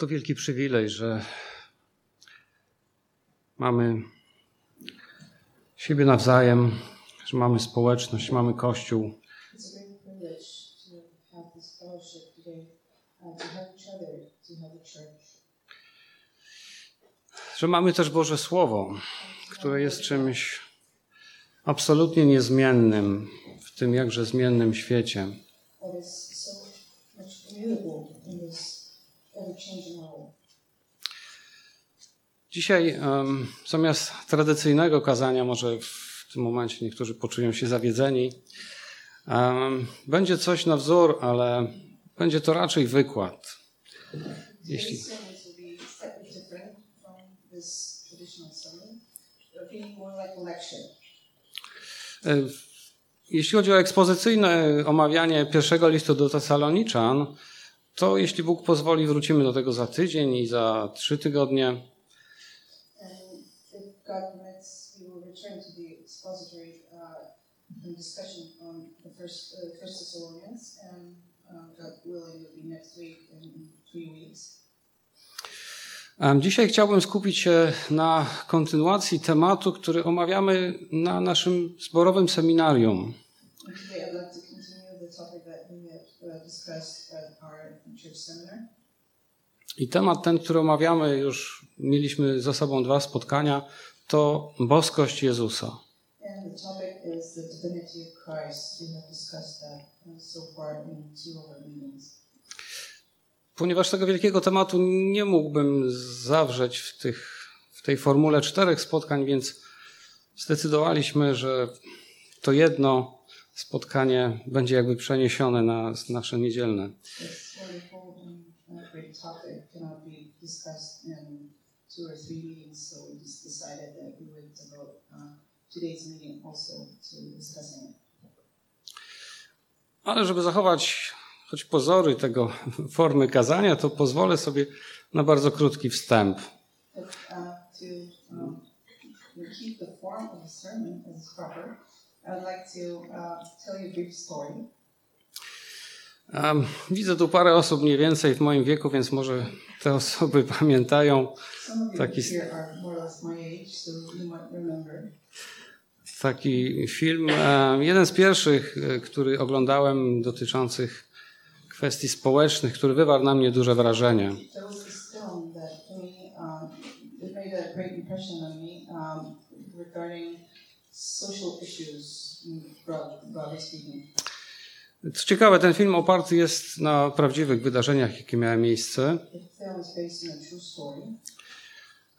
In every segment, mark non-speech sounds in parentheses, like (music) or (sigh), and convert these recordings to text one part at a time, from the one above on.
To wielki przywilej, że mamy siebie nawzajem, że mamy społeczność, mamy Kościół. Że mamy też Boże Słowo, które jest czymś absolutnie niezmiennym w tym jakże zmiennym świecie. So ever-changing world. Dzisiaj zamiast tradycyjnego kazania, może w tym momencie niektórzy poczują się zawiedzeni, będzie coś na wzór, ale będzie to raczej wykład. Jeśli, e, jeśli chodzi o ekspozycyjne omawianie pierwszego listu do Tesaloniczan, to jeśli Bóg pozwoli, wrócimy do tego za tydzień i za trzy tygodnie. Uh, uh, uh, Dzisiaj chciałbym skupić się na kontynuacji tematu, który omawiamy na naszym zborowym seminarium. Today I'd like to continue the topic that we have uh, discussed seminar. I temat ten, który omawiamy, już mieliśmy za sobą dwa spotkania, to boskość Jezusa. Uh. Ponieważ tego wielkiego tematu nie mógłbym zawrzeć w, tych, w tej formule czterech spotkań, więc zdecydowaliśmy, że to jedno spotkanie będzie jakby przeniesione na nasze niedzielne. Ale żeby zachować choć pozory tego (laughs) formy kazania, to pozwolę sobie na bardzo krótki wstęp. But uh, to um, uh. Em, Widzę tu parę osób mniej więcej w moim wieku, więc może te osoby (laughs) pamiętają Taki- taki film. em, Jeden z pierwszych, e, który oglądałem, dotyczących kwestii społecznych, który wywarł na mnie duże wrażenie. Um, um, regarding Co ciekawe, ten film oparty jest na prawdziwych wydarzeniach, jakie miały miejsce.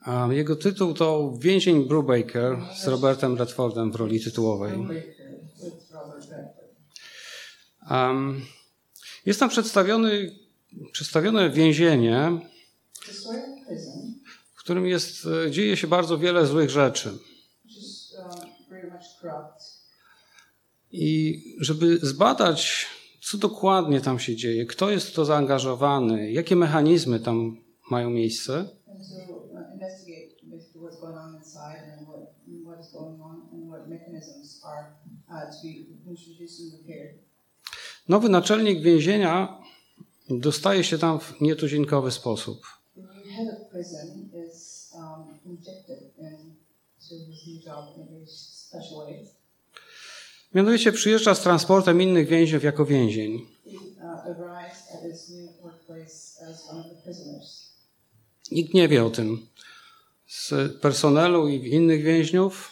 A Jego tytuł to Więzień Brubaker z Robertem Redfordem w roli tytułowej. Um, jest tam przedstawiony, przedstawione więzienie, w którym jest, e, dzieje się bardzo wiele złych rzeczy. which is um, very much corrupt. I żeby zbadać, co dokładnie tam się dzieje, kto jest w to zaangażowany, jakie mechanizmy tam mają miejsce, uh, uh, nowy naczelnik więzienia dostaje się tam w nietuzinkowy sposób. The head of prison is um, injected in Mianowicie przyjeżdża z transportem innych więźniów jako więzień. Uh. Nikt nie wie o tym. Z personelu i innych więźniów.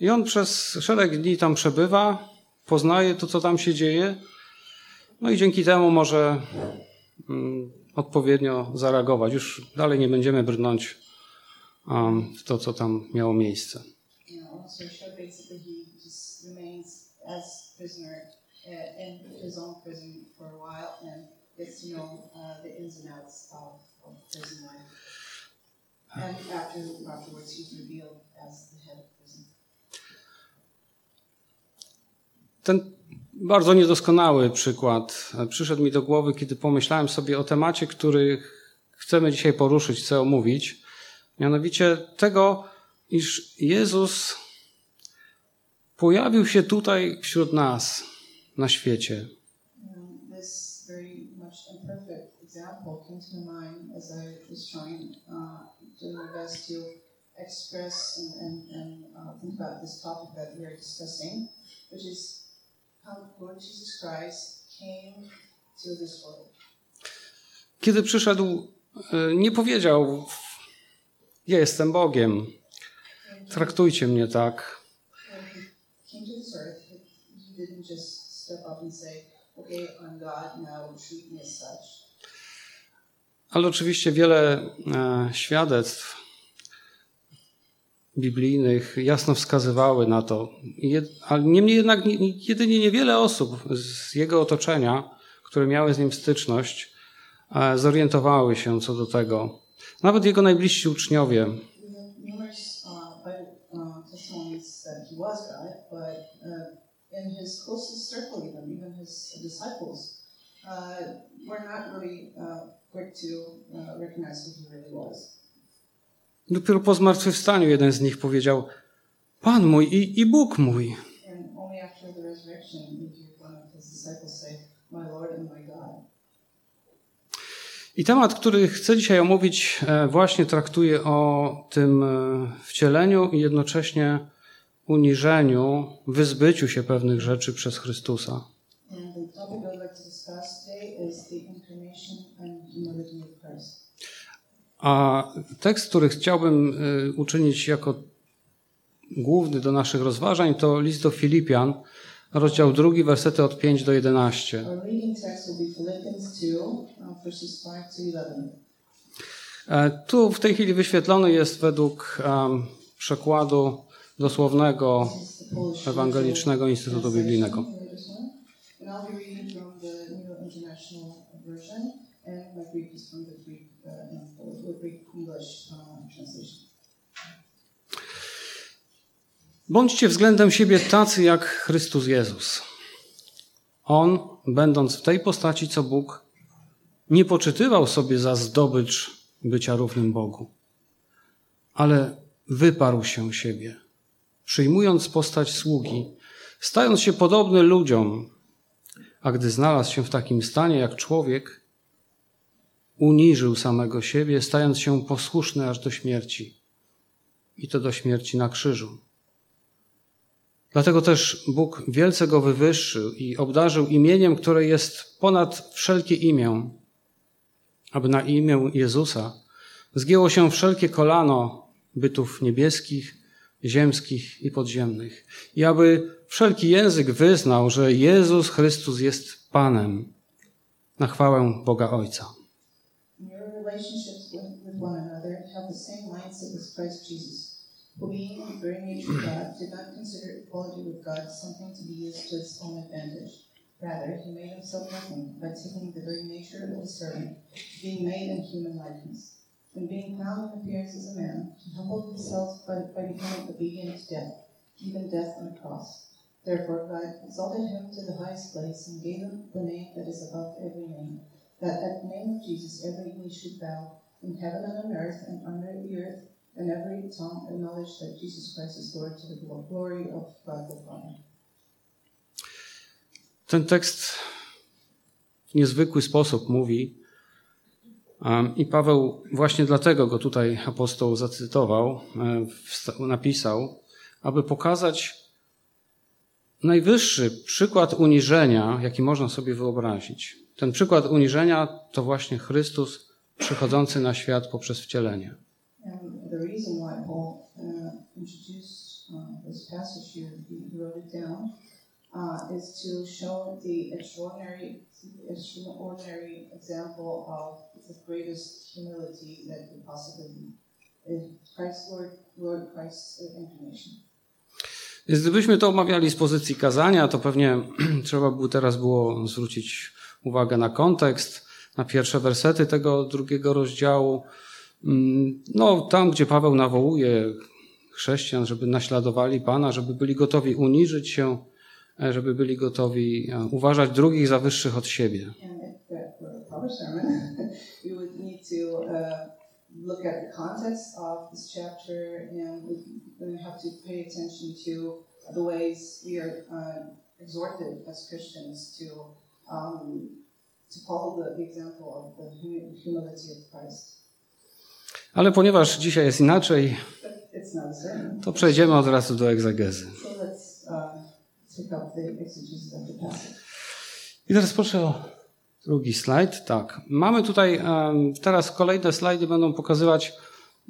I on przez szereg dni tam przebywa, poznaje to, co tam się dzieje. No i dzięki temu może mm, odpowiednio zareagować. Już dalej nie będziemy brnąć um, w to, co tam miało miejsce. Ten bardzo niedoskonały przykład przyszedł mi do głowy, kiedy pomyślałem sobie o temacie, który chcemy dzisiaj poruszyć, chcę omówić. Mianowicie tego, iż Jezus pojawił się tutaj wśród nas, na świecie. uh, express and, and, and uh, think about this topic that we are discussing, which is Kiedy przyszedł, e, nie powiedział: Ja jestem Bogiem, traktujcie mnie tak. Ale oczywiście wiele e, świadectw biblijnych jasno wskazywały na to. Niemniej jednak nie, jedynie niewiele osób z jego otoczenia, które miały z nim styczność, e, zorientowały się co do tego. Nawet jego najbliżsi uczniowie. Uh, were not really uh, quick to uh, recognize who he really was. Dopiero po zmartwychwstaniu jeden z nich powiedział: Pan mój i, i Bóg mój. I temat, który chcę dzisiaj omówić, e, właśnie traktuje o tym e, wcieleniu i jednocześnie uniżeniu, wyzbyciu się pewnych rzeczy przez Chrystusa. And the topic I would like to discuss today is the incarnation and humility of Christ. A tekst, który chciałbym e, uczynić jako główny do naszych rozważań, to list do Filipian, rozdział drugi, wersety od 5 do 11. Our reading text will be Philippians 2, uh, verses 5 to 11. E, Tu w tej chwili wyświetlony jest według przekładu dosłownego Ewangelicznego Instytutu Biblijnego. and my Greek is from the Greek, uh, Bądźcie względem siebie tacy jak Chrystus Jezus. On, będąc w tej postaci co Bóg, nie poczytywał sobie za zdobycz bycia równym Bogu, ale wyparł się siebie, przyjmując postać sługi, stając się podobny ludziom, a gdy znalazł się w takim stanie jak człowiek, uniżył samego siebie, stając się posłuszny aż do śmierci i to do śmierci na krzyżu. Dlatego też Bóg wielce go wywyższył i obdarzył imieniem, które jest ponad wszelkie imię, aby na imię Jezusa zgięło się wszelkie kolano bytów niebieskich, ziemskich i podziemnych, i aby wszelki język wyznał, że Jezus Chrystus jest Panem, na chwałę Boga Ojca. Relationships with, with one another, have the same mindset as Christ Jesus, who being in the very nature of God, did not consider equality with God something to be used to its own advantage. Rather, he made himself nothing by taking the very nature of a servant, being made in human likeness. And being found in appearance as a man, he humbled himself by, by becoming obedient to death, even death on a cross. Therefore, God exalted him to the highest place and gave him the name that is above every name that at the name of Jesus every knee should bow in heaven and on earth and under the earth, and every tongue acknowledge that Jesus Christ is Lord to the glo- glory of God the Father. Ten tekst w niezwykły sposób mówi, um, i Paweł właśnie dlatego go tutaj apostoł zacytował, e, napisał, aby pokazać najwyższy przykład uniżenia, jaki można sobie wyobrazić. Ten przykład uniżenia to właśnie Chrystus przychodzący na świat poprzez wcielenie. Uh, uh, uh, Christ, Lord, Lord Christ's incarnation. Więc gdybyśmy to omawiali z pozycji kazania, to pewnie (clears throat) trzeba by teraz było zwrócić uwagę na kontekst, na pierwsze wersety tego drugiego rozdziału. Mm, No, tam, gdzie Paweł nawołuje chrześcijan, żeby naśladowali Pana, żeby byli gotowi uniżyć się, e, żeby byli gotowi e, uważać drugich za wyższych od siebie. (laughs) Look at the context of this chapter and we have to pay attention to the ways we are uh, exhorted as Christians to um, to follow the, the example of the humi- humility of Christ. Ale ponieważ dzisiaj jest inaczej, to przejdziemy od razu do egzegezy. So let's uh, take up the exegesis of the passage. I teraz proszę o drugi slajd. Tak. Mamy tutaj teraz kolejne slajdy będą pokazywać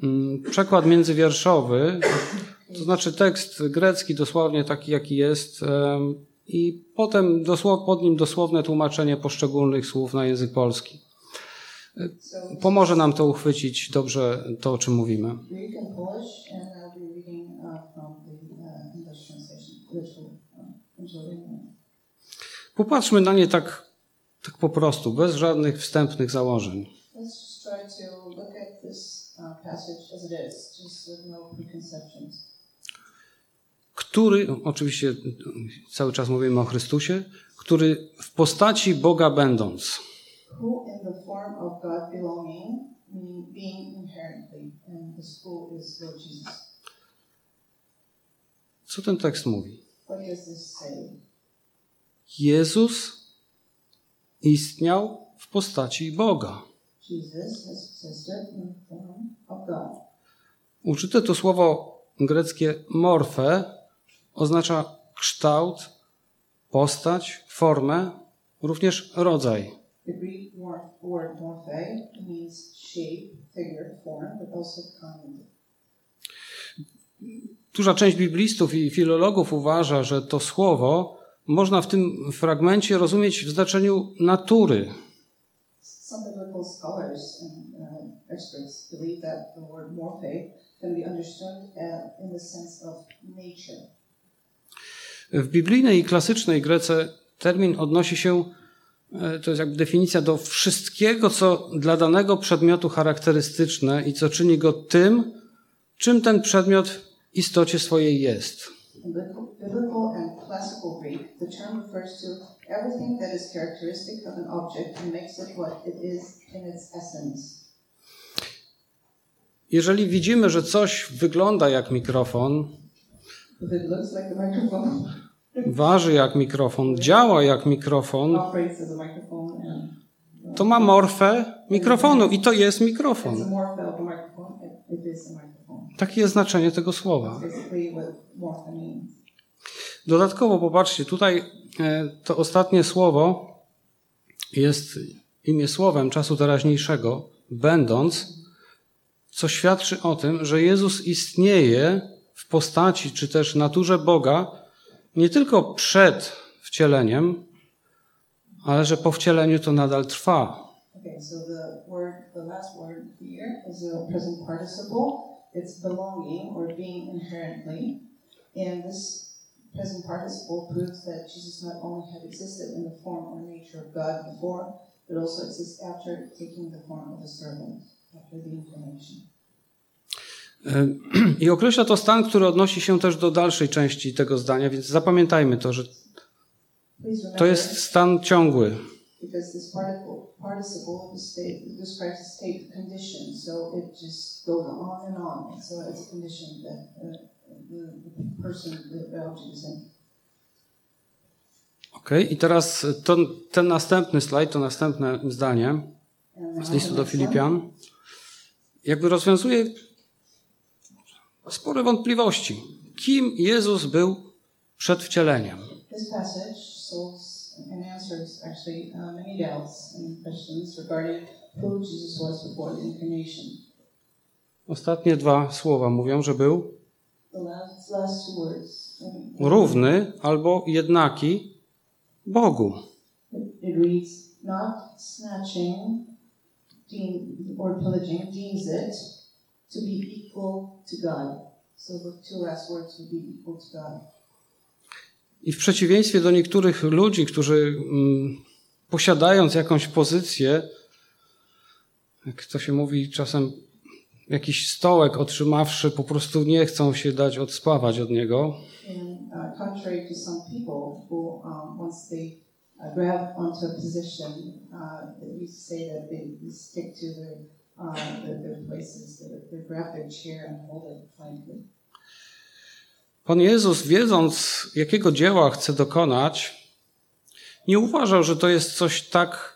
mm, przekład międzywierszowy, to znaczy tekst grecki dosłownie taki jaki jest i potem dosłow, pod nim dosłowne tłumaczenie poszczególnych słów na język polski. Pomoże nam to uchwycić dobrze to, o czym mówimy. Popatrzmy na nie tak, tak po prostu, bez żadnych wstępnych założeń. Uh, no który, oczywiście cały czas mówimy o Chrystusie, który w postaci Boga będąc, co ten tekst mówi? Jezus istniał w postaci Boga. Użyte to słowo greckie morfe oznacza kształt, postać, formę, również rodzaj. Duża część biblistów i filologów uważa, że to słowo można w tym fragmencie rozumieć w znaczeniu natury, Some biblical scholars and uh, experts believe that the word morphe can be understood uh, in the sense of nature. W biblijnej i klasycznej Grece termin odnosi się, e, to jest jakby definicja do wszystkiego, co dla danego przedmiotu charakterystyczne i co czyni go tym, czym ten przedmiot w istocie swojej jest. In biblical and classical Greek, the term refers to everything that is characteristic of an object and makes it what it is in its essence. Jeżeli widzimy, że coś wygląda jak mikrofon, (laughs) waży jak mikrofon, działa jak mikrofon, and to ma morfę mikrofonu i to jest mikrofon. Takie jest znaczenie tego słowa. Dodatkowo popatrzcie, tutaj e, to ostatnie słowo jest imię słowem czasu teraźniejszego, będąc, co świadczy o tym, że Jezus istnieje w postaci czy też naturze Boga nie tylko przed wcieleniem, ale że po wcieleniu to nadal trwa. Okay, so the word, the last word here is a present participle. It's belonging or being inherently. And this present participle proves that Jesus not only had existed in the form or nature of God before, but also exists after taking the form of a servant, after the incarnation. E, (clears throat) I określa to stan, który odnosi się też do dalszej części tego zdania, więc zapamiętajmy to, że to jest stan ciągły. Because this particle, participle state, describes a state condition, so it just goes on and on. So it's a condition that uh, the, the person, the object is in. Ok, i teraz to, ten następny slajd, to następne zdanie z listu the do. Filipian, jakby rozwiązuje spore wątpliwości. Kim Jezus był przed wcieleniem? This passage solves and answers actually uh, many doubts and questions regarding who Jesus was before the incarnation. Ostatnie dwa słowa mówią, że był um, równy albo jednaki Bogu. It, it reads, not snatching deem, or pillaging deems it to be equal to God. So the two last words would be equal to God. I w przeciwieństwie do niektórych ludzi, którzy mm, posiadając jakąś pozycję, jak to się mówi czasem, jakiś stołek otrzymawszy, po prostu nie chcą się dać odspawać od niego. Pan Jezus, wiedząc, jakiego dzieła chce dokonać, nie uważał, że to jest coś tak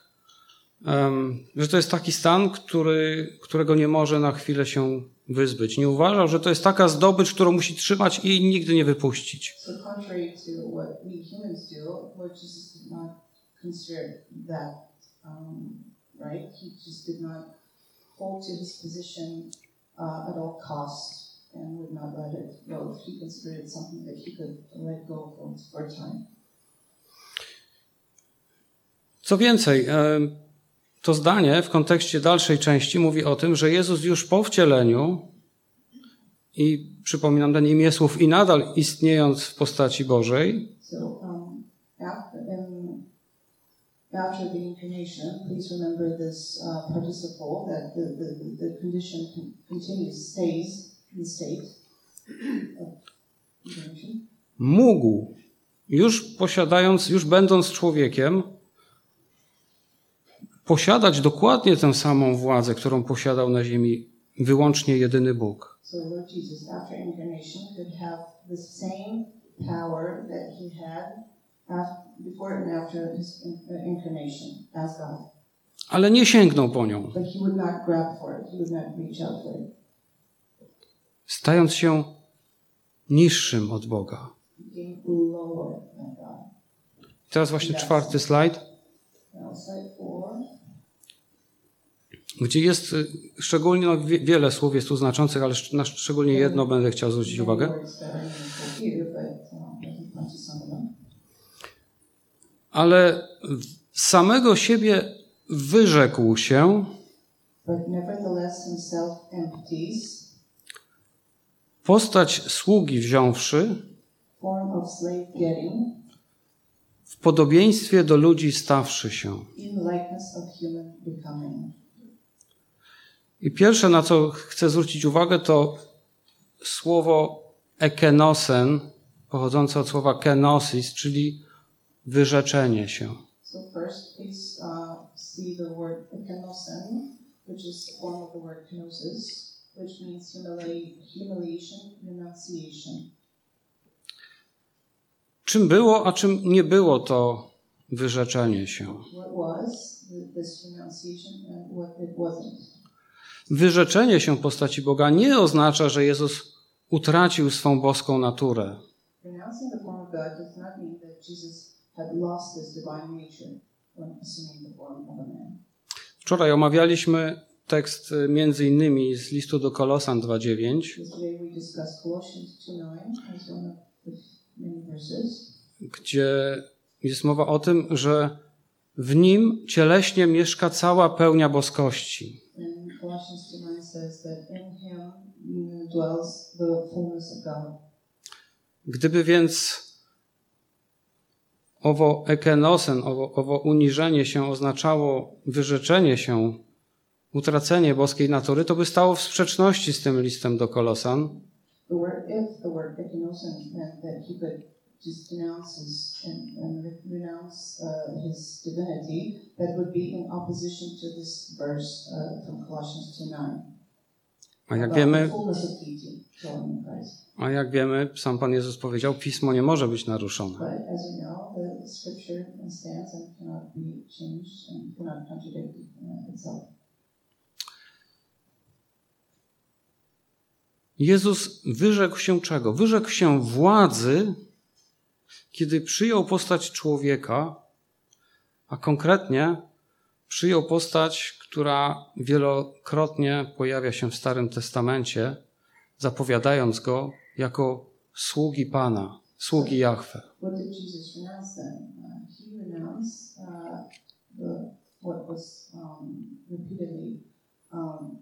że to jest taki stan, który, którego nie może na chwilę się wyzbyć. Nie uważał, że to jest taka zdobycz, którą musi trzymać i nigdy nie wypuścić. Um, hold to and would not let it go. He considered it something that he could let go for, time. Co więcej, em, to zdanie w kontekście dalszej części mówi o tym, że Jezus już po wcieleniu i przypominam ten imię słów i nadal istniejąc w postaci Bożej, So um, after, um, after the incarnation, please remember this uh, participle that the, the, the condition con- continues, stays mógł, już posiadając, już będąc człowiekiem, posiadać dokładnie tę samą władzę, którą posiadał na ziemi wyłącznie jedyny Bóg. Uh. Ale nie sięgnął po nią, stając się niższym od Boga. Teraz właśnie czwarty slajd, gdzie jest szczególnie, no, wie- wiele słów jest tu znaczących, ale na szczególnie jedno będę chciał zwrócić uwagę. Ale samego siebie wyrzekł się, But nevertheless, himself empties, postać sługi wziąwszy, w podobieństwie do ludzi stawszy się. I pierwsze, na co chcę zwrócić uwagę, to słowo ekenosen, pochodzące od słowa kenosis, czyli wyrzeczenie się. So first, please uh, see the word ekenosen, which is a form of the word kenosis, which means humili- humiliation, renunciation. Czym było, a czym nie było to wyrzeczenie się? Wyrzeczenie się postaci Boga nie oznacza, że Jezus utracił swą boską naturę. Wczoraj omawialiśmy tekst y, między innymi z listu do Kolosan 2.9, Yesterday we discussed Colossians 2.9 as one of the many verses. gdzie jest mowa o tym, że w nim cieleśnie mieszka cała pełnia boskości. And Colossians 2.9 says that in him dwells the fullness of God. Gdyby więc owo ekenosen, owo, owo uniżenie się oznaczało wyrzeczenie się, utracenie boskiej natury, to by stało w sprzeczności z tym listem do Kolosan, uh, uh, from Colossians 2.9. a jak wiemy, a jak wiemy, sam Pan Jezus powiedział, pismo nie może być naruszone. But as you know, the scripture stands and cannot be changed and cannot contradict uh, itself. Jezus wyrzekł się czego? Wyrzekł się władzy, kiedy przyjął postać człowieka, a konkretnie przyjął postać, która wielokrotnie pojawia się w Starym Testamencie, zapowiadając go jako sługi Pana, sługi Jahwe. What? Uh, uh, was um, repeatedly um,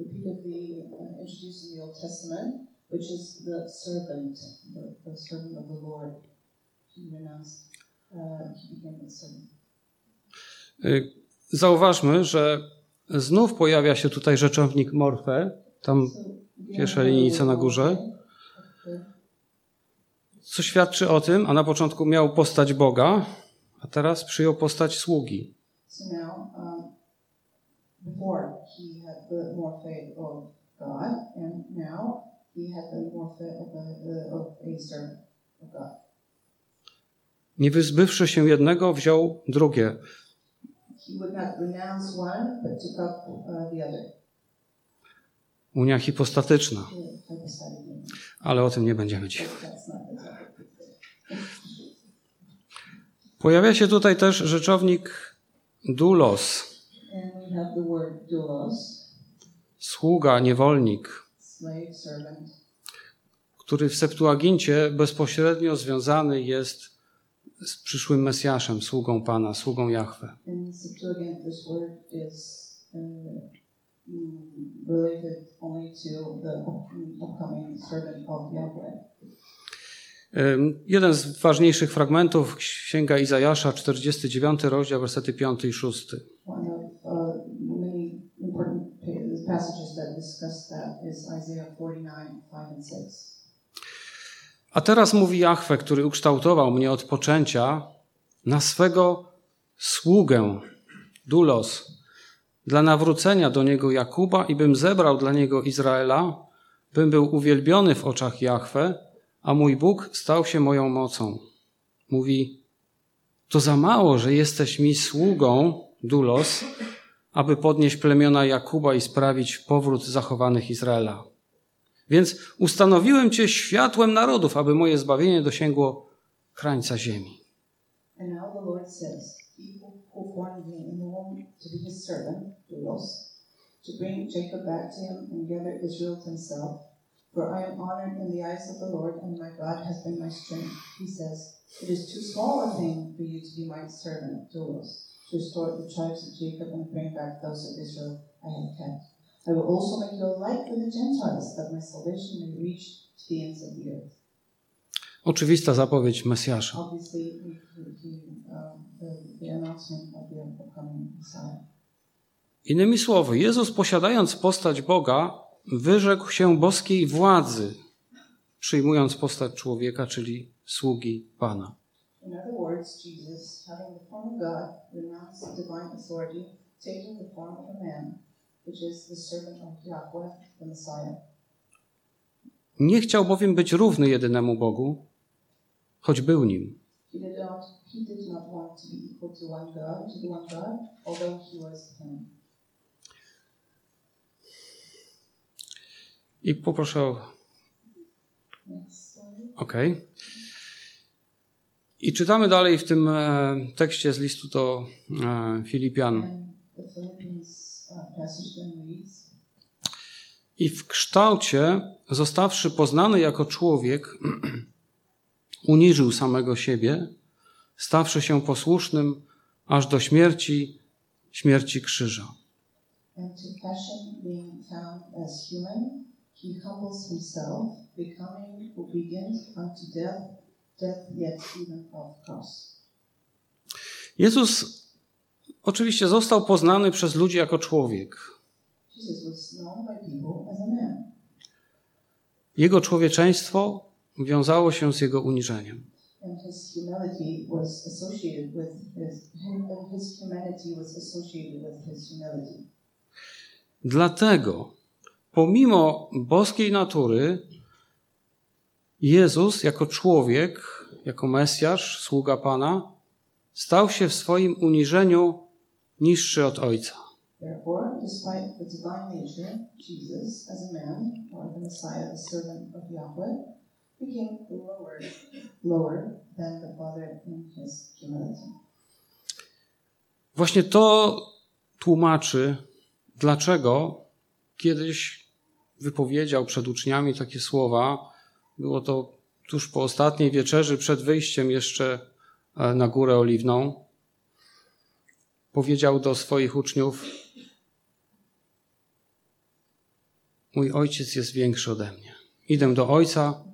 repeatedly uh, introduced in the Old Testament, which is the servant, the, the servant of the Lord. He renounced. Uh, he became a servant. Zauważmy, że znów pojawia się tutaj rzeczownik morfe, tam Pierwsza linijka na górze. co świadczy o tym, a na początku miał postać Boga, a teraz przyjął postać sługi. So now, um, before he had the morphe of God, and now he had the morphe of a, of a servant of God. Nie wyzbywszy się jednego, wziął drugie. he would not renounce one, but took up uh, the other. Unia hipostatyczna, The ale o tym nie będziemy dzisiaj. The. Pojawia się tutaj też rzeczownik doulos, And we have the word doulos, sługa, niewolnik, slave, servant, który w Septuagincie bezpośrednio związany jest z przyszłym Mesjaszem, sługą Pana, sługą Jahwe. Ym, Jeden z ważniejszych fragmentów Księga Izajasza, 49 rozdział, wersety 5 i 6. One of uh, many important pa- passages that discuss that is Isaiah 49, 5 and 6. A teraz mówi Jahwe, który ukształtował mnie od poczęcia na swego sługę, dulos, dla nawrócenia do niego Jakuba i bym zebrał dla niego Izraela, bym był uwielbiony w oczach Jahwe, a mój Bóg stał się moją mocą. Mówi, to za mało, że jesteś mi sługą, dulos, aby podnieść plemiona Jakuba i sprawić powrót zachowanych Izraela. Więc ustanowiłem Cię światłem narodów, aby moje zbawienie dosięgło krańca ziemi. For I am honored in the eyes of the Lord, and my God has been my strength. He says, It is too small a thing for you to be my servant, doulos, to restore the tribes of Jacob and bring back those of Israel I have kept. I will also make you a light for the Gentiles, that my salvation may reach to the ends of the earth. Oczywista zapowiedź Mesjasza. Um. Innymi słowy, Jezus posiadając postać Boga, wyrzekł się boskiej władzy, przyjmując postać człowieka, czyli sługi Pana. In other words, Jesus, having the form of God, renounced divine authority, taking the form of a man, which is the servant of Yahweh, the Messiah. Nie chciał bowiem być równy jedynemu Bogu, choć był nim. He did not, he did not want to be equal to one God, to the one God, although he was him. I poproszę o Next slide. I czytamy dalej w tym e, tekście z listu do e, Filipian. I w kształcie, zostawszy poznany jako człowiek, (clears throat) uniżył samego siebie, stawszy się posłusznym aż do śmierci, śmierci krzyża. Human, he Jezus oczywiście został poznany przez ludzi jako człowiek. Jego człowieczeństwo wiązało się z jego uniżeniem. Dlatego, pomimo boskiej natury, Jezus jako człowiek, jako Mesjasz, sługa Pana, stał się w swoim uniżeniu niższy od Ojca. Właśnie to tłumaczy, dlaczego kiedyś wypowiedział przed uczniami takie słowa. Było to tuż po ostatniej wieczerzy, przed wyjściem jeszcze e, na Górę Oliwną. Powiedział do swoich uczniów: Mój ojciec jest większy ode mnie. Idę do ojca,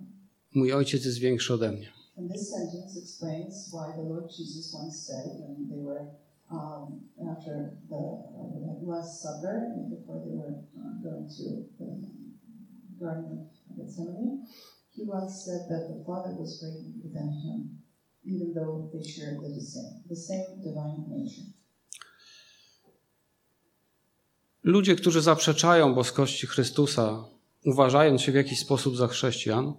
mój ojciec jest większy ode mnie. And this sentence explains why the Jesus once said when they were um, after the uh, Last Supper before they were uh, going to the Garden of Gethsemane, he once said that the Father was greater than him, even though they shared the same, the same divine nature. Ludzie, którzy zaprzeczają boskości Chrystusa, uważając się w jakiś sposób za chrześcijan,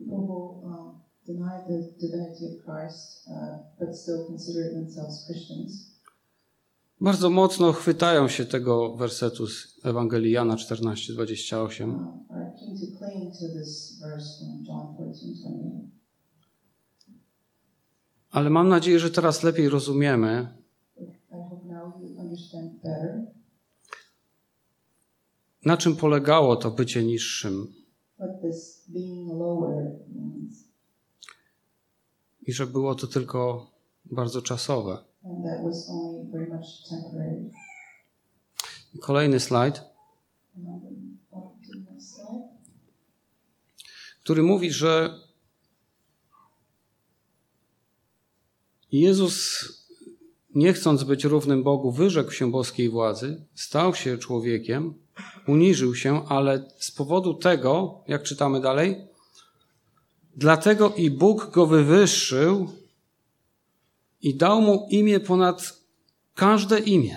um, deny the divinity of Christ uh, but still consider themselves Christians, bardzo mocno chwytają się tego wersetu z Ewangelii Jana 14:28. uh, are keen to cling to this verse from John 14:28. Ale mam nadzieję, że teraz lepiej rozumiemy, na czym polegało to bycie niższym i że było to tylko bardzo czasowe. Kolejny slajd, który mówi, że Jezus, nie chcąc być równym Bogu, wyrzekł się boskiej władzy, stał się człowiekiem, uniżył się, ale z powodu tego, jak czytamy dalej, dlatego i Bóg go wywyższył i dał mu imię ponad każde imię.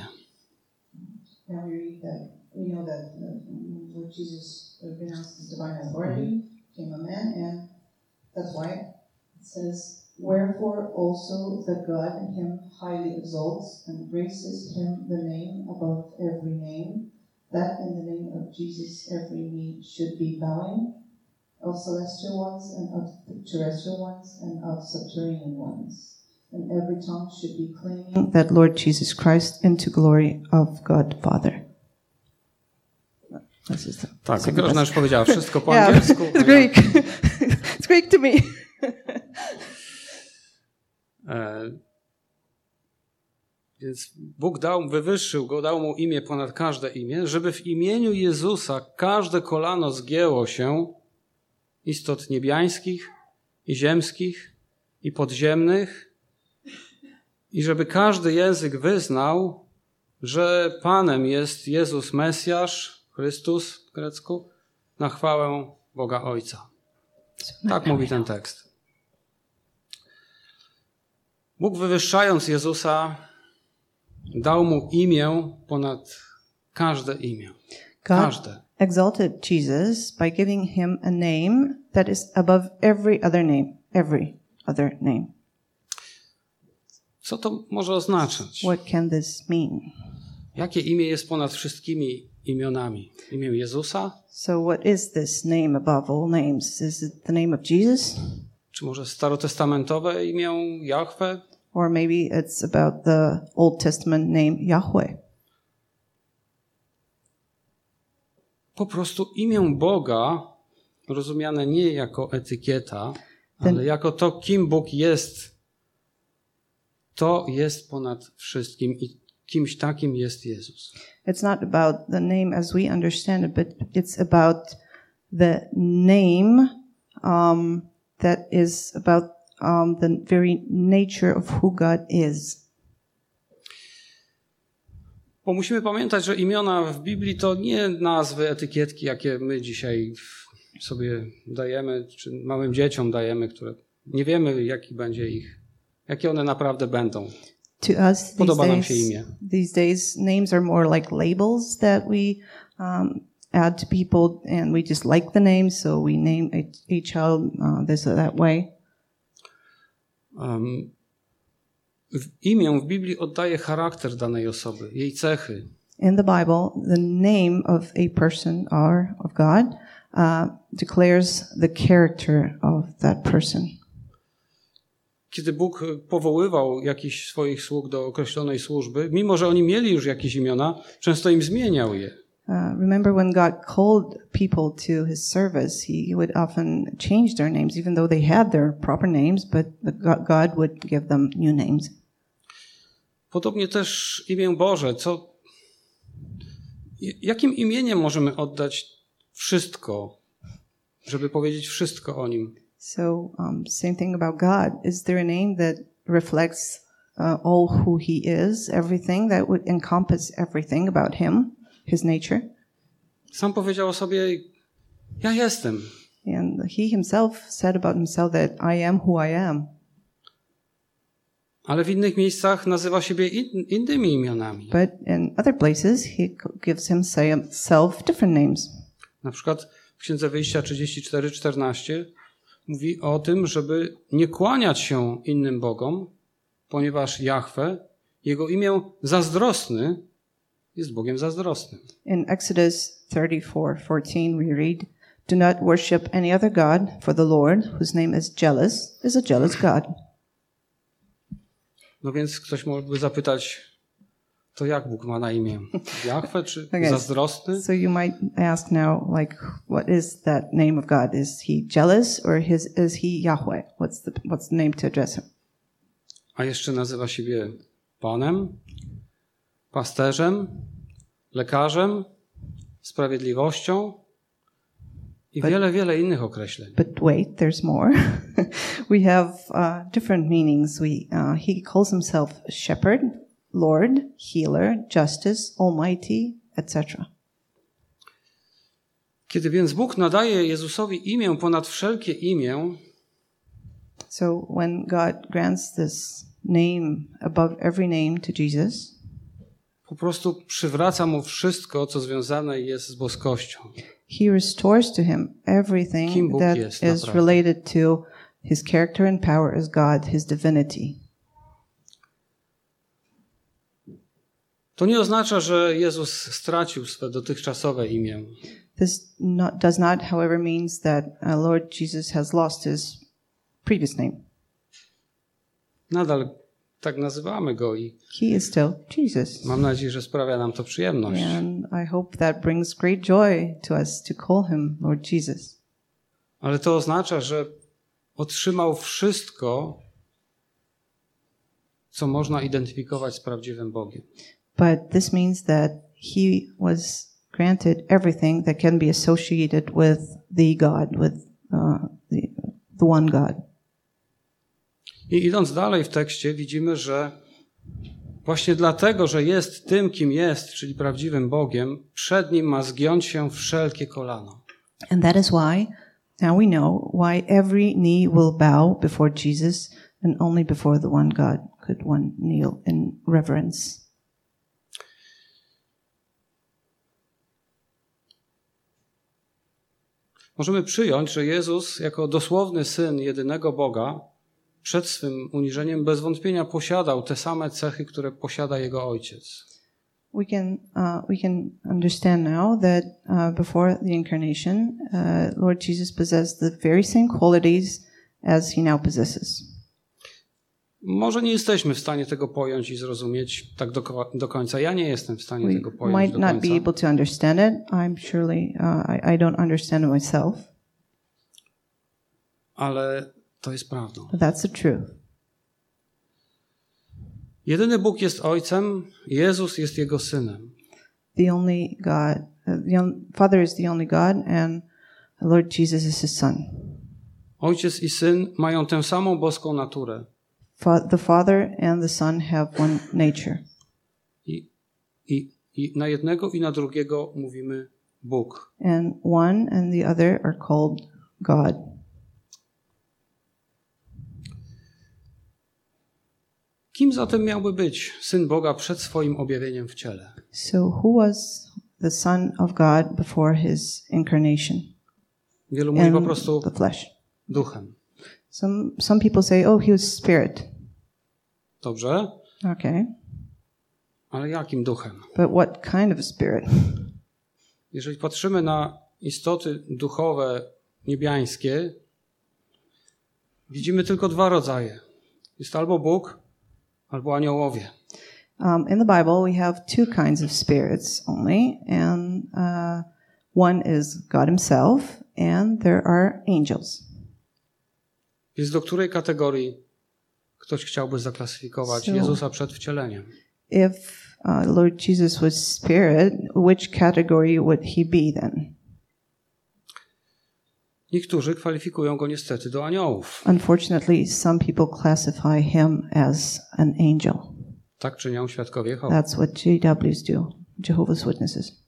Now we read that we know that Jesus his divine authority, became a man, and that's why it says, Wherefore also that God him highly exalts and raises him the name above every name, that in the name of Jesus every knee should be bowing, of celestial ones and of terrestrial ones and of subterranean ones. And every tongue should be claiming that Lord Jesus Christ into glory of God Father. This is the Tak, Grażyna już powiedziała wszystko po Yeah, angielsku. it's Greek. (laughs) it's Greek to me. (laughs) E, Więc Bóg dał, wywyższył go, dał mu imię ponad każde imię, żeby w imieniu Jezusa każde kolano zgięło się istot niebiańskich i ziemskich i podziemnych i żeby każdy język wyznał, że Panem jest Jezus Mesjasz, Chrystus w grecku, na chwałę Boga Ojca. Tak mówi ten tekst. Bóg wywyższając Jezusa dał mu imię ponad każde imię. God Każde. exalted Jesus by giving him a name that is above every other name, every other name. Co to może oznaczać? What can this mean? Jakie imię jest ponad wszystkimi imionami? Imię Jezusa? So, what is this name above all names? Is it the name of Jesus? Czy może starotestamentowe imię Jahwe? Or maybe it's about the Old Testament name Yahweh? Po prostu imię Boga, rozumiane nie jako etykieta, ale jako to, kim Bóg jest, to jest ponad wszystkim i kimś takim jest Jezus. It's not about the name as we understand it, but it's about the name um, that is about um, the very nature of who God is. Bo musimy pamiętać, że imiona w Biblii to nie nazwy, etykietki, jakie my dzisiaj sobie dajemy, czy małym dzieciom dajemy, które nie wiemy, jaki będzie ich, jakie one naprawdę będą. To us, Podoba nam się days, imię. these days, names are more like labels that we um, add to people, and we just like the name, so we name a, a child uh, this or that way. Um, w imię w Biblii oddaje charakter danej osoby, jej cechy. In the Bible, the name of a person or of God uh, declares the character of that person. Kiedy Bóg powoływał jakichś swoich sług do określonej służby, mimo że oni mieli już jakieś imiona, często im zmieniał je. Uh, remember when God called people to his service, he would often change their names, even though they had their proper names, but God would give them new names. Podobnie też imię Boże. Co, jakim imieniem możemy oddać wszystko, żeby powiedzieć wszystko o nim? So, um, same thing about God. Is there a name that reflects uh, all who he is, everything that would encompass everything about him, his nature? Sam powiedział o sobie: Ja jestem. And he himself said about himself that I am who I am. Ale w innych miejscach nazywa siebie in, innymi imionami. But in other places, he gives himself different names. Na przykład w Księdze Wyjścia 34-14 mówi o tym, żeby nie kłaniać się innym bogom, ponieważ Jahwe Jego imię zazdrosny jest Bogiem zazdrosnym. In Exodus 34:14 we read, "Do not worship any other god, for the Lord, whose name is jealous, is a jealous God." No więc ktoś mógłby zapytać, to jak Bóg ma na imię? Jahwe czy (laughs) Okay. zazdrosny? So you might ask now, like, what is that name of God? Is he jealous or his, is he Yahweh? What's the, what's the name to address him? A jeszcze nazywa siebie Panem, pasterzem, lekarzem, sprawiedliwością i wiele, wiele innych określeń. But wait, there's more. (laughs) we have uh, different meanings. We, uh, he calls himself shepherd, Lord, healer, justice, almighty, etc. Kiedy więc Bóg nadaje Jezusowi imię ponad wszelkie imię, So when God grants this name above every name to Jesus, po prostu przywraca mu wszystko, co związane jest z boskością. he restores to him everything that jest is naprawdę. related to his character and power as God, his divinity. To nie oznacza, że Jezus stracił swe dotychczasowe imię. This not, does not, however, means that uh, Lord Jesus has lost his previous name. Nadal tak nazywamy go i He is still Jesus. mam nadzieję, że sprawia nam to przyjemność. And I hope that brings great joy to us to call him Lord Jesus. Ale to oznacza, że otrzymał wszystko, co można identyfikować z prawdziwym Bogiem. But this means that he was granted everything that can be associated with the God, with uh, the, the one God. I idąc dalej w tekście, widzimy, że właśnie dlatego, że jest tym, kim jest, czyli prawdziwym Bogiem, przed nim ma zgiąć się wszelkie kolano. And that is why now we know why every knee will bow before Jesus and only before the one God could one kneel in reverence. Możemy przyjąć, że Jezus, jako dosłowny syn jedynego Boga, przed swym uniżeniem bez wątpienia posiadał te same cechy, które posiada jego ojciec. We can uh, we can understand now that uh, before the incarnation, uh, Lord Jesus possessed the very same qualities as he now possesses. Może nie jesteśmy w stanie tego pojąć i zrozumieć tak do, do końca. Ja nie jestem w stanie We tego pojąć might do not końca. be able to understand it. I'm surely uh, I, I don't understand it myself, Ale to jest prawdą. but that's the truth. Jedyny Bóg jest Ojcem, Jezus jest Jego Synem. The only God, uh, the on, Father is the only God, and Lord Jesus is His Son. Ojciec i Syn mają tę samą boską naturę. Fa- the Father and the Son have one nature, I, i, I na jednego i na drugiego mówimy Bóg. and one and the other are called God. Kim zatem miałby być Syn Boga przed swoim objawieniem w ciele? So, who was the Son of God before His incarnation Wielu mówi po prostu the flesh? duchem. Some some people say, "Oh, he was spirit." Dobrze? Okay, Ale jakim duchem? but what kind of spirit? Jeżeli patrzymy na istoty duchowe niebiańskie, widzimy tylko dwa rodzaje. Jest albo Bóg, albo aniołowie. Um, in the Bible, we have two kinds of spirits only, and uh, one is God Himself, and there are angels. Więc do której kategorii ktoś chciałby zaklasyfikować So- Jezusa przed wcieleniem? If uh, Lord Jesus was spirit, which category would He be then? Niektórzy kwalifikują go niestety do aniołów. Unfortunately, some people classify Him as an angel. Tak czynią świadkowie Jehowy. That's what JWs do, Jehovah's Witnesses.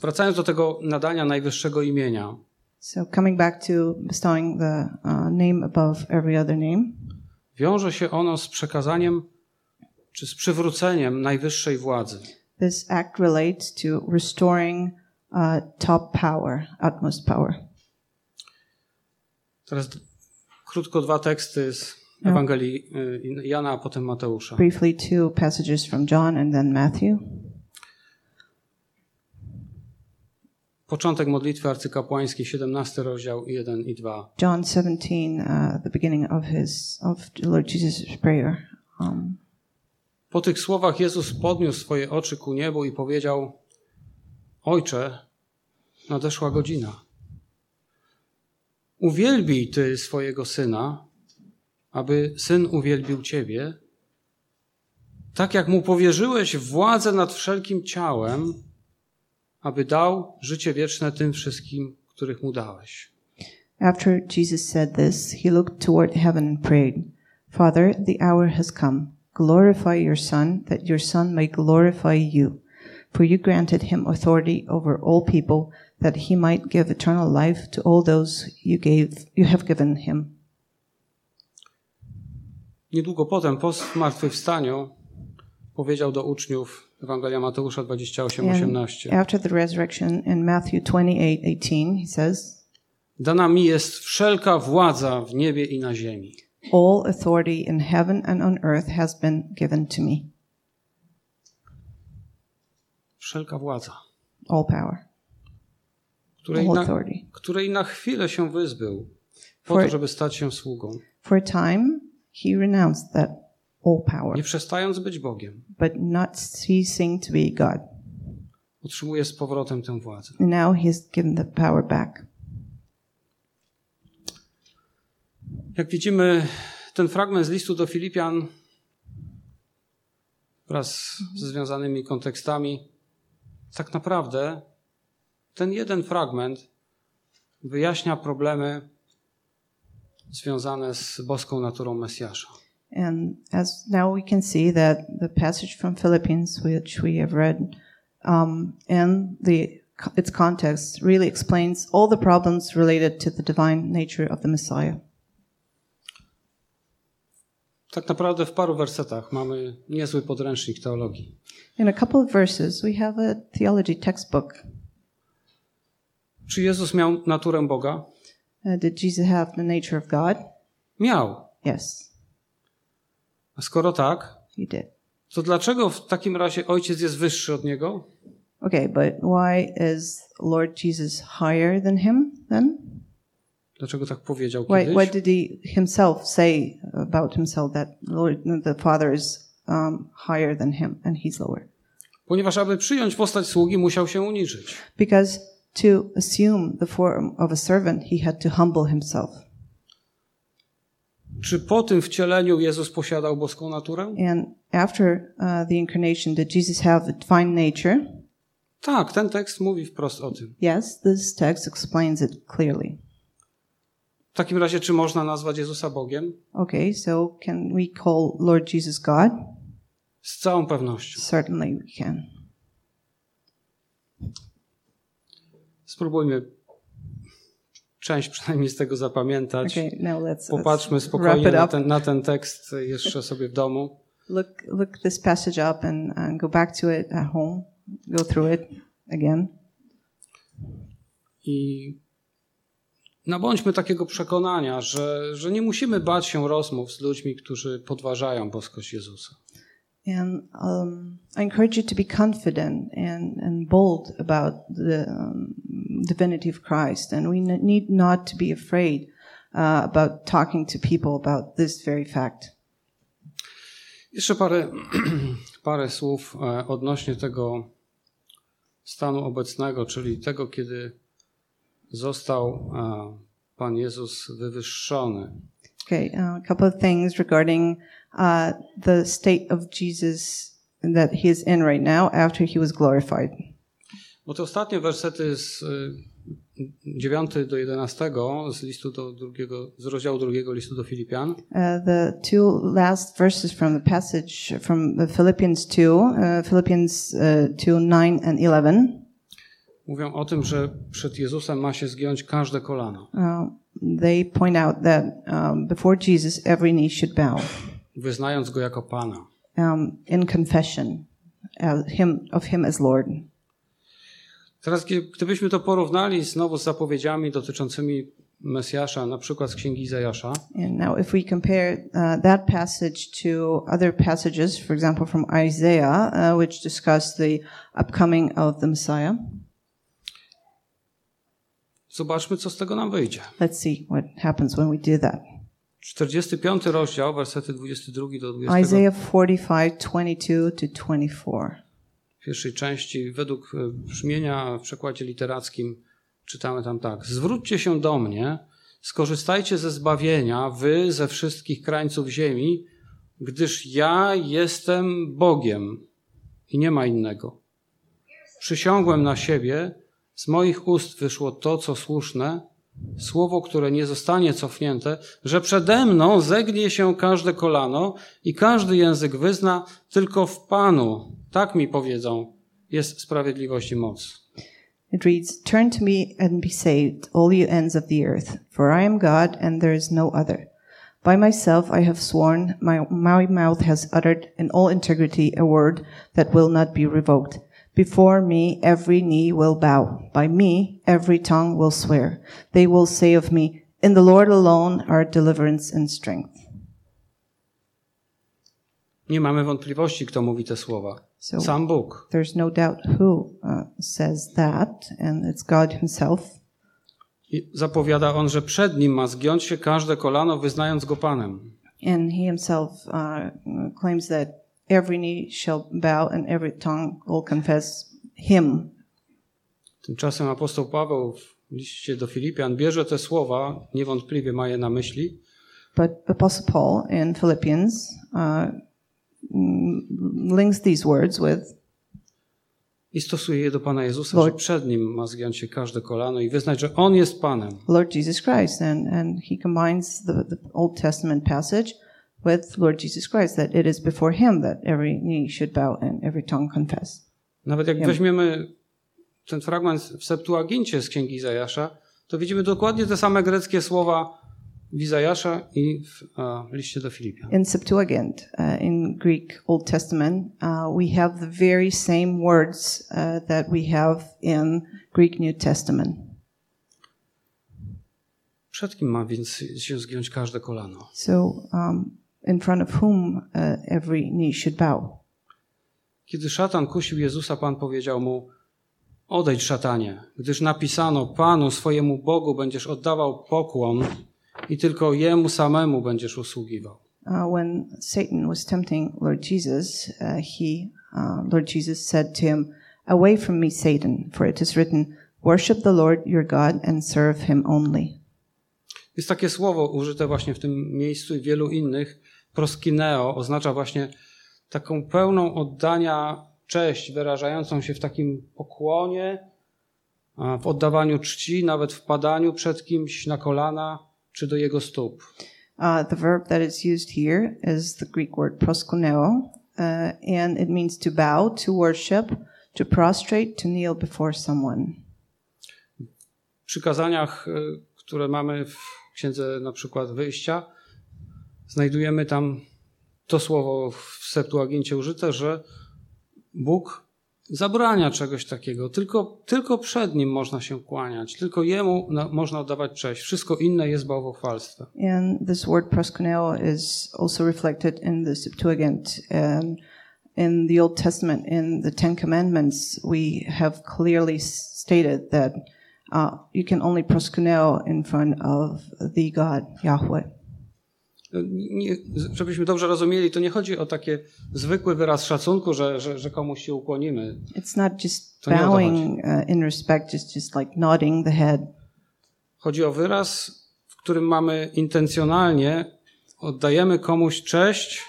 Wracając do tego nadania najwyższego imienia, So, coming back to bestowing the uh, name above every other name, wiąże się ono z przekazaniem czy z przywróceniem najwyższej władzy. this act relates to restoring uh, top power, utmost power. Teraz Krótko dwa teksty z No. Ewangelii y, Jana, a potem Mateusza. Briefly, two passages from John and then Matthew. Początek modlitwy arcykapłańskiej, 17 rozdział 1 i 2. John 17, uh, the beginning of his of Lord Jesus' prayer. Um, Po tych słowach Jezus podniósł swoje oczy ku niebu i powiedział: Ojcze, nadeszła godzina. Uwielbij ty swojego syna, aby syn uwielbił ciebie, tak jak mu powierzyłeś władzę nad wszelkim ciałem, aby dał życie wieczne tym wszystkim, których mu dałeś. After Jesus said this, he looked toward heaven and prayed, Father, the hour has come. Glorify your Son, that your Son may glorify you. For you granted him authority over all people, that he might give eternal life to all those you gave you have given him. Niedługo potem, po zmartwychwstaniu, powiedział do uczniów Ewangelia Mateusza 28, And 18. after the resurrection in Matthew 28, 18, he says, Dana mi jest wszelka władza w niebie i na ziemi. All authority in heaven and on earth has been given to me. Wszelka władza, All power, której all na, authority. której na chwilę się wyzbył, po For- to, żeby stać się sługą, For a time, he renounced that all power. nie przestając być Bogiem. but not ceasing to be God. Otrzymuje z powrotem tę władzę. Now he's given the power back. Jak widzimy, ten fragment z listu do Filipian wraz ze związanymi kontekstami, tak naprawdę ten jeden fragment wyjaśnia problemy związane z boską naturą Mesjasza. And as now we can see that the passage from Philippians, which we have read, um, and the its context really explains all the problems related to the divine nature of the Messiah. Tak naprawdę w paru wersetach mamy niezły podręcznik teologii. In a couple of verses, we have a theology textbook. Czy Jezus miał naturę Boga? Uh, did Jesus have the nature of God? Miał. Yes, A skoro tak, he did. to dlaczego w takim razie ojciec jest wyższy od niego? Okay, but why is Lord Jesus higher than him then? Dlaczego tak powiedział Why, kiedyś? what did he himself say about himself that Lord, the Father is um, higher than him and he's lower? Ponieważ aby przyjąć postać sługi, musiał się uniżyć. Because to assume the form of a servant, he had to humble himself. Czy po tym wcieleniu Jezus posiadał boską naturę? And after uh, the incarnation, did Jesus have a divine nature? Tak, ten tekst mówi wprost o tym. Yes, this text explains it clearly. W takim razie, czy można nazwać Jezusa Bogiem? Okay, so can we call Lord Jesus God? Z całą pewnością. Certainly we can. Spróbujmy część przynajmniej z tego zapamiętać. Okay, Popatrzmy spokojnie na ten, na ten tekst jeszcze sobie w domu. look look this passage up and, and go back to it at home go through it again I nabądźmy takiego przekonania, że, że nie musimy bać się rozmów z ludźmi, którzy podważają boskość Jezusa. and um, i encourage you to be confident and, and bold about the um, divinity of christ. And we need not to be afraid uh, about talking to people about this very fact. Jeszcze parę, (clears throat) parę słów odnośnie tego stanu obecnego, czyli tego, kiedy został Pan Jezus wywyższony. okay uh, a couple of things regarding uh, the state of jesus that he is in right now after he was glorified Bo te ostatnie wersety z e, 9 do 11 z listu do drugiego, z rozdziału drugiego listu do Filipian Uh, the two last verses from the passage from the Philippians 2, uh, Philippians uh, 2 9 and 11, mówią o tym, że przed Jezusem ma się zgiąć każde kolano, uh, they point out that um, before Jesus, every knee should bow wyznając go jako Pana. um, in confession uh, him, of Him as Lord. Teraz, gdybyśmy to porównali znowu z zapowiedziami dotyczącymi Mesjasza, na przykład z Księgi Izajasza, And now, if we compare uh, that passage to other passages, for example, from Isaiah, uh, which discuss the upcoming of the Messiah, zobaczmy, co z tego nam wyjdzie. let's see what happens when we do that. 45 rozdział, wersety 22 do 20. Isaiah 45, 22 to 24. Pierwszej części, według e, brzmienia w przekładzie literackim, czytamy tam tak. Zwróćcie się do mnie, skorzystajcie ze zbawienia, wy ze wszystkich krańców ziemi, gdyż ja jestem Bogiem i nie ma innego. Przysiągłem na siebie, z moich ust wyszło to, co słuszne, słowo, które nie zostanie cofnięte, że przede mną zegnie się każde kolano i każdy język wyzna, tylko w Panu, tak mi powiedzą, jest sprawiedliwość i moc. It reads, Turn to me and be saved, all you ends of the earth, for I am God and there is no other. By myself I have sworn, my, my mouth has uttered in all integrity a word that will not be revoked. Before me every knee will bow. By me every tongue will swear. They will say of me, In the Lord alone are deliverance and strength. Nie mamy wątpliwości, kto mówi te słowa. So Sam Bóg. there's no doubt who uh, says that, and it's God Himself. I zapowiada on, że przed nim ma zgiąć się każde kolano, wyznając go Panem. And he himself uh, claims that every knee shall bow and every tongue will confess him. Tymczasem apostoł Paweł w liście do Filipian bierze te słowa, niewątpliwie ma je na myśli, But Apostle Paul in Philippians uh, links these words with i stosuje je do Pana Jezusa, Lord. że przed nim ma zgiąć się każde kolano i wyznać, że On jest Panem. Lord Jesus Christ. And, and he combines the, the Old Testament passage with Lord Jesus Christ, that it is before him that every knee should bow and every tongue confess. Nawet jak Ja- weźmiemy ten fragment w Septuagincie z Księgi Izajasza, to widzimy dokładnie te same greckie słowa w Izajasza i w a, liście do Filipian. In Septuagint, uh, in Greek Old Testament, uh, we have the very same words uh, that we have in Greek New Testament. Przed kim ma więc się zgiąć każde kolano? So, um, in front of whom uh, every knee should bow. Kiedy szatan kusił Jezusa, Pan powiedział mu: Odejdź, szatanie, gdyż napisano: Panu swojemu Bogu będziesz oddawał pokłon i tylko jemu samemu będziesz usługiwał. Uh, when Satan was tempting Lord Jesus, uh, he, uh, Lord Jesus said to him, "Away from me, Satan, for it is written, Worship the Lord your God and serve Him only." Jest takie słowo użyte właśnie w tym miejscu i wielu innych. Proskineo oznacza właśnie taką pełną oddania cześć, wyrażającą się w takim pokłonie, w oddawaniu czci, nawet w padaniu przed kimś na kolana czy do jego stóp. Uh, the verb that is used here is the Greek word proskuneo, uh, and it means to bow, to worship, to prostrate, to kneel before someone. W przykazaniach, y, które mamy w księdze na przykład wyjścia, znajdujemy tam to słowo w Septuagincie użyte, że Bóg zabrania czegoś takiego. Tylko, tylko przed Nim można się kłaniać, tylko Jemu na, można oddawać cześć. Wszystko inne jest bałwochwalstwem. And this word proskuneo is also reflected in the Septuagint. And in the Old Testament, in the Ten Commandments, we have clearly stated that uh, you can only proskuneo in front of the God, Yahweh. Nie, żebyśmy dobrze rozumieli, to nie chodzi o takie zwykły wyraz szacunku, że, że, że komuś się ukłonimy. It's not just To bowing uh, in respect, it's just like nodding the head. Chodzi o wyraz, w którym mamy intencjonalnie, oddajemy komuś cześć,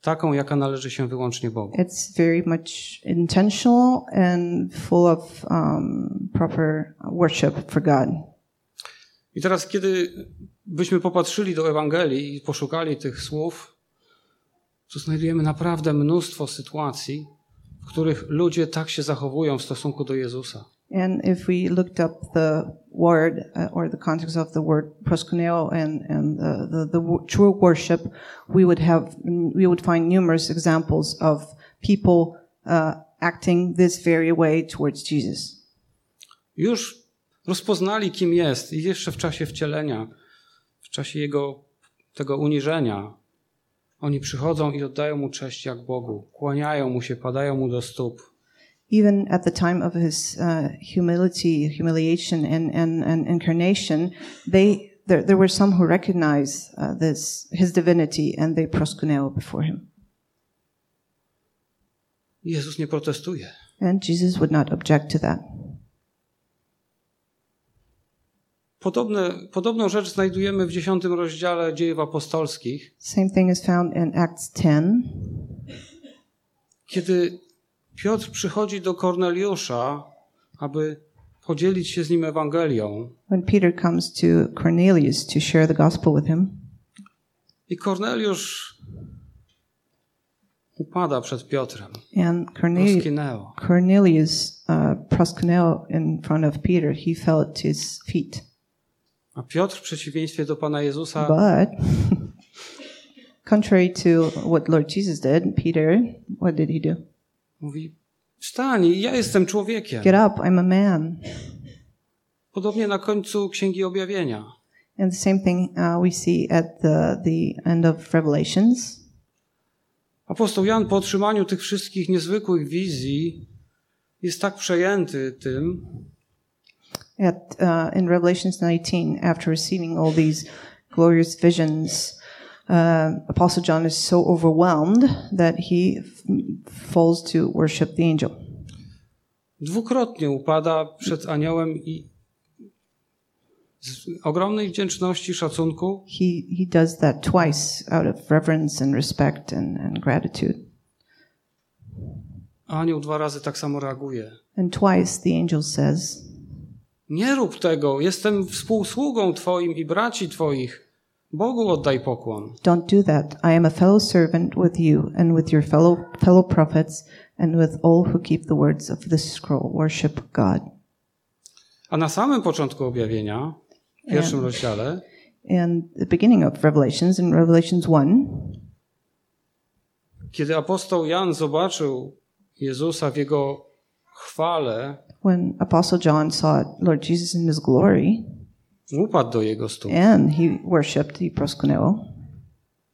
taką, jaka należy się wyłącznie Bogu. It's very much intentional and full of um, proper worship for God. I teraz, kiedy byśmy popatrzyli do Ewangelii i poszukali tych słów, to znajdujemy naprawdę mnóstwo sytuacji, w których ludzie tak się zachowują w stosunku do Jezusa. And if we looked up the word uh, or the context of the word proskuneo and, and the, the, the true worship, we would have, we would find numerous examples of people uh, acting this very way towards Jesus. Już rozpoznali, kim jest i jeszcze w czasie wcielenia, w czasie jego tego uniżenia, oni przychodzą i oddają mu cześć jak Bogu, kłaniają mu się, padają mu do stóp. Even at the time of his uh, humility, humiliation, and, and, and incarnation, they there, there were some who recognized uh, this his divinity and they proskuneo before him. Jezus nie protestuje. And Jesus would not object to that. Podobne, podobną rzecz znajdujemy w dziesiątym rozdziale dziejów apostolskich, Same thing is found in Acts 10, kiedy Piotr przychodzi do Korneliusza, aby podzielić się z nim Ewangelią. when Peter comes to Cornelius to share the gospel with him. I Korneliusz upada przed Piotrem. And Cornelius. Cornelius uh, in front of Peter, he fell at his feet. A Piotr w przeciwieństwie do Pana Jezusa But (laughs) contrary to what Lord Jesus did, Peter, what did he do? mówi, wstań, ja jestem człowiekiem. Get up, I'm a man. Podobnie na końcu Księgi Objawienia. And the same thing uh, we see at the, the end of Revelations. Apostoł Jan po otrzymaniu tych wszystkich niezwykłych wizji jest tak przejęty tym, At uh, in Revelations 19, after receiving all these glorious visions, uh, Apostle John is so overwhelmed that he falls to worship the angel. dwukrotnie upada przed aniołem i z ogromnej wdzięczności, szacunku He he does that twice out of reverence and respect and, and gratitude. anioł dwa razy tak samo reaguje. And twice the angel says, Nie rób tego, jestem współsługą Twoim i braci Twoich. Bogu oddaj pokłon. Don't do that. I am a fellow servant with you and with your fellow fellow prophets and with all who keep the words of this scroll. Worship God. A na samym początku objawienia, w pierwszym rozdziale, And the beginning of Revelations, in Revelations 1, kiedy apostoł Jan zobaczył Jezusa w jego chwale, when Apostle John saw Lord Jesus in his glory, upadł do jego stóp, and he worshipped, he proskuneo,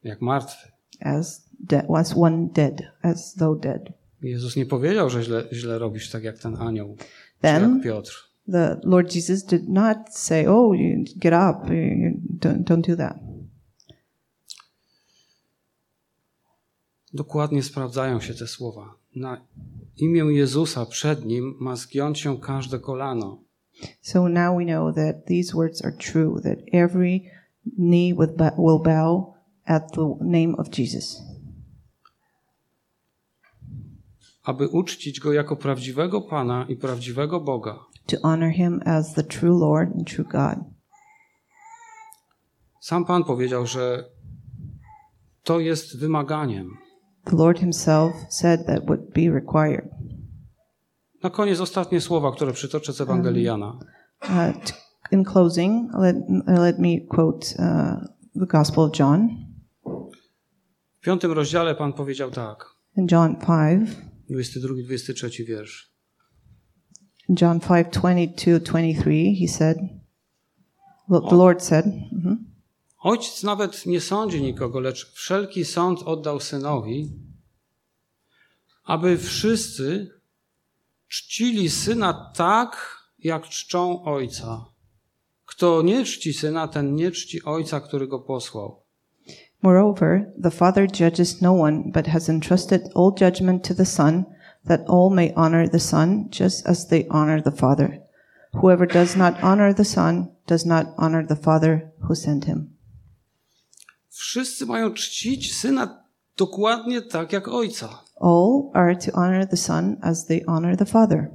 jak martwy. as dead, was one dead, as though dead. Jezus nie powiedział, że źle, źle robisz, tak jak ten anioł, Then jak Piotr. the Lord Jesus did not say, "Oh, you get up, you don't, don't do that." Dokładnie sprawdzają się te słowa. Na imię Jezusa przed nim ma zgiąć się każde kolano. So now we know that these words are true, that every knee will bow at the name of Jesus. aby uczcić go jako prawdziwego Pana i prawdziwego Boga. to honor him as the true Lord and true God. Sam Pan powiedział, że to jest wymaganiem. The Lord himself said that would be required. Na koniec ostatnie słowa, które przytoczę z Ewangelii Jana. Uh, t- in closing, let, let me quote uh, the Gospel of John. W piątym rozdziale Pan powiedział tak, In John 5, 22-23 wiersz. in John 5, 22, 23, he said, the Lord said, mhm, Ojciec nawet nie sądzi nikogo, lecz wszelki sąd oddał synowi, aby wszyscy czcili syna tak, jak czczą ojca. Kto nie czci syna, ten nie czci ojca, który go posłał. Moreover, the Father judges no one, but has entrusted all judgment to the Son, that all may honor the Son just as they honor the Father. Whoever does not honor the Son does not honor the Father who sent him. Wszyscy mają czcić syna dokładnie tak jak ojca. All are to honor the Son as they honor the Father.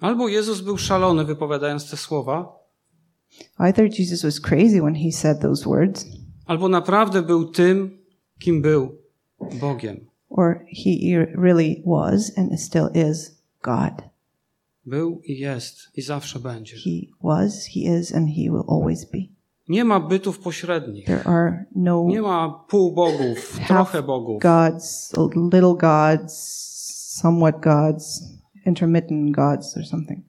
Albo Jezus był szalony wypowiadając te słowa, Either Jesus was crazy when he said those words, albo naprawdę był tym, kim był Bogiem. or he really was and still is God. Był i jest i zawsze będzie. He was, he is, and he will always be. Nie ma bytów pośrednich. There are no Nie ma półbogów, trochę bogów. gods, little gods, somewhat gods, intermittent gods, or something.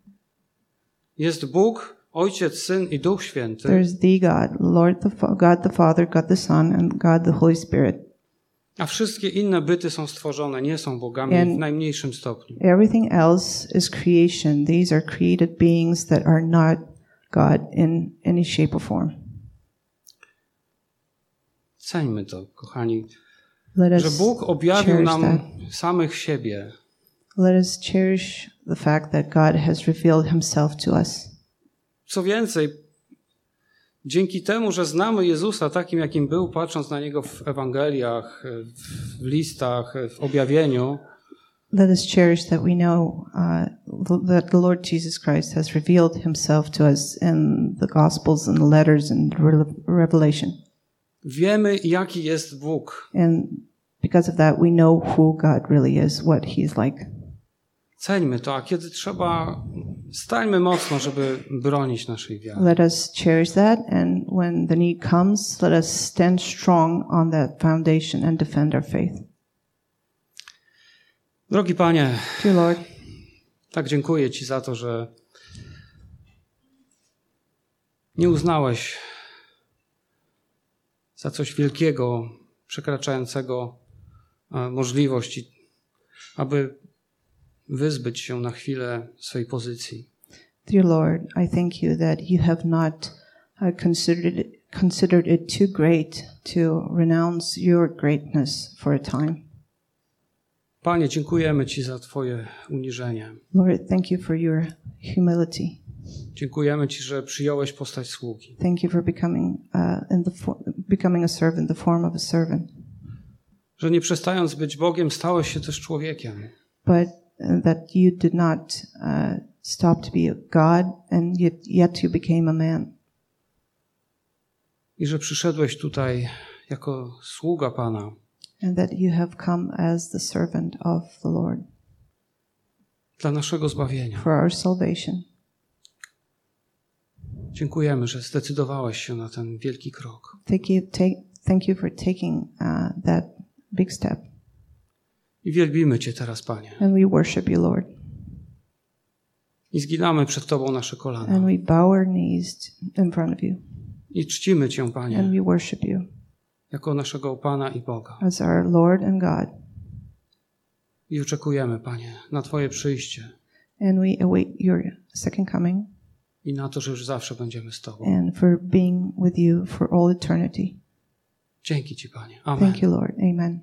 Jest Bóg, Ojciec, Syn i Duch Święty. There's the God, Lord the God the Father, God the Son, and God the Holy Spirit. A wszystkie inne byty są stworzone, nie są bogami And- w najmniejszym stopniu. Everything else is creation. These are created beings that are not God in any shape or form. Ceńmy to, kochani, Let że Bóg objawił nam that. samych siebie. Let us cherish the fact that God has revealed himself to us. Co więcej, dzięki temu, że znamy Jezusa takim, jakim był, patrząc na Niego w Ewangeliach, w listach, w objawieniu, Let us cherish that we know uh, that the Lord Jesus Christ has revealed himself to us in the Gospels and the letters and re- Revelation. Wiemy, jaki jest Bóg. And because of that, we know who God really is, what he's like. Ceńmy to, a kiedy trzeba, stańmy mocno, żeby bronić naszej wiary. Let us cherish that. And when the need comes, let us stand strong on that foundation and defend our faith. Drogi Panie, Dear Lord, tak dziękuję Ci za to, że nie uznałeś za coś wielkiego, przekraczającego e, możliwości, aby wyzbyć się na chwilę swej pozycji. Dear Lord, I thank you that you have not uh, considered it, considered it too great to renounce your greatness for a time. Panie, dziękujemy Ci za Twoje uniżenie. Lord, thank you for your humility. Dziękujemy Ci, że przyjąłeś postać sługi. Thank you for becoming uh, in the for- becoming a servant, the form of a servant, Że nie przestając być Bogiem, stałeś się też człowiekiem. but uh, that you did not uh, stop to be a God, and yet, yet you became a man, I że przyszedłeś tutaj jako sługa Pana, and that you have come as the servant of the Lord dla naszego zbawienia. for our salvation. Dziękujemy, że zdecydowałeś się na ten wielki krok. Thank you, take, thank you for taking uh, that big step. I wielbimy Cię teraz, Panie. And we worship you, Lord. I zginamy przed Tobą nasze And kolana. we bow our knees in front of you. I czcimy Cię, And Panie, we worship you jako naszego Pana i Boga. as our Lord and God. I oczekujemy, Panie, na Twoje przyjście And we await your second coming i na to, że już zawsze będziemy z Tobą. and for being with you for all eternity. Dzięki Ci, Panie. Amen. Thank you, Lord. Amen.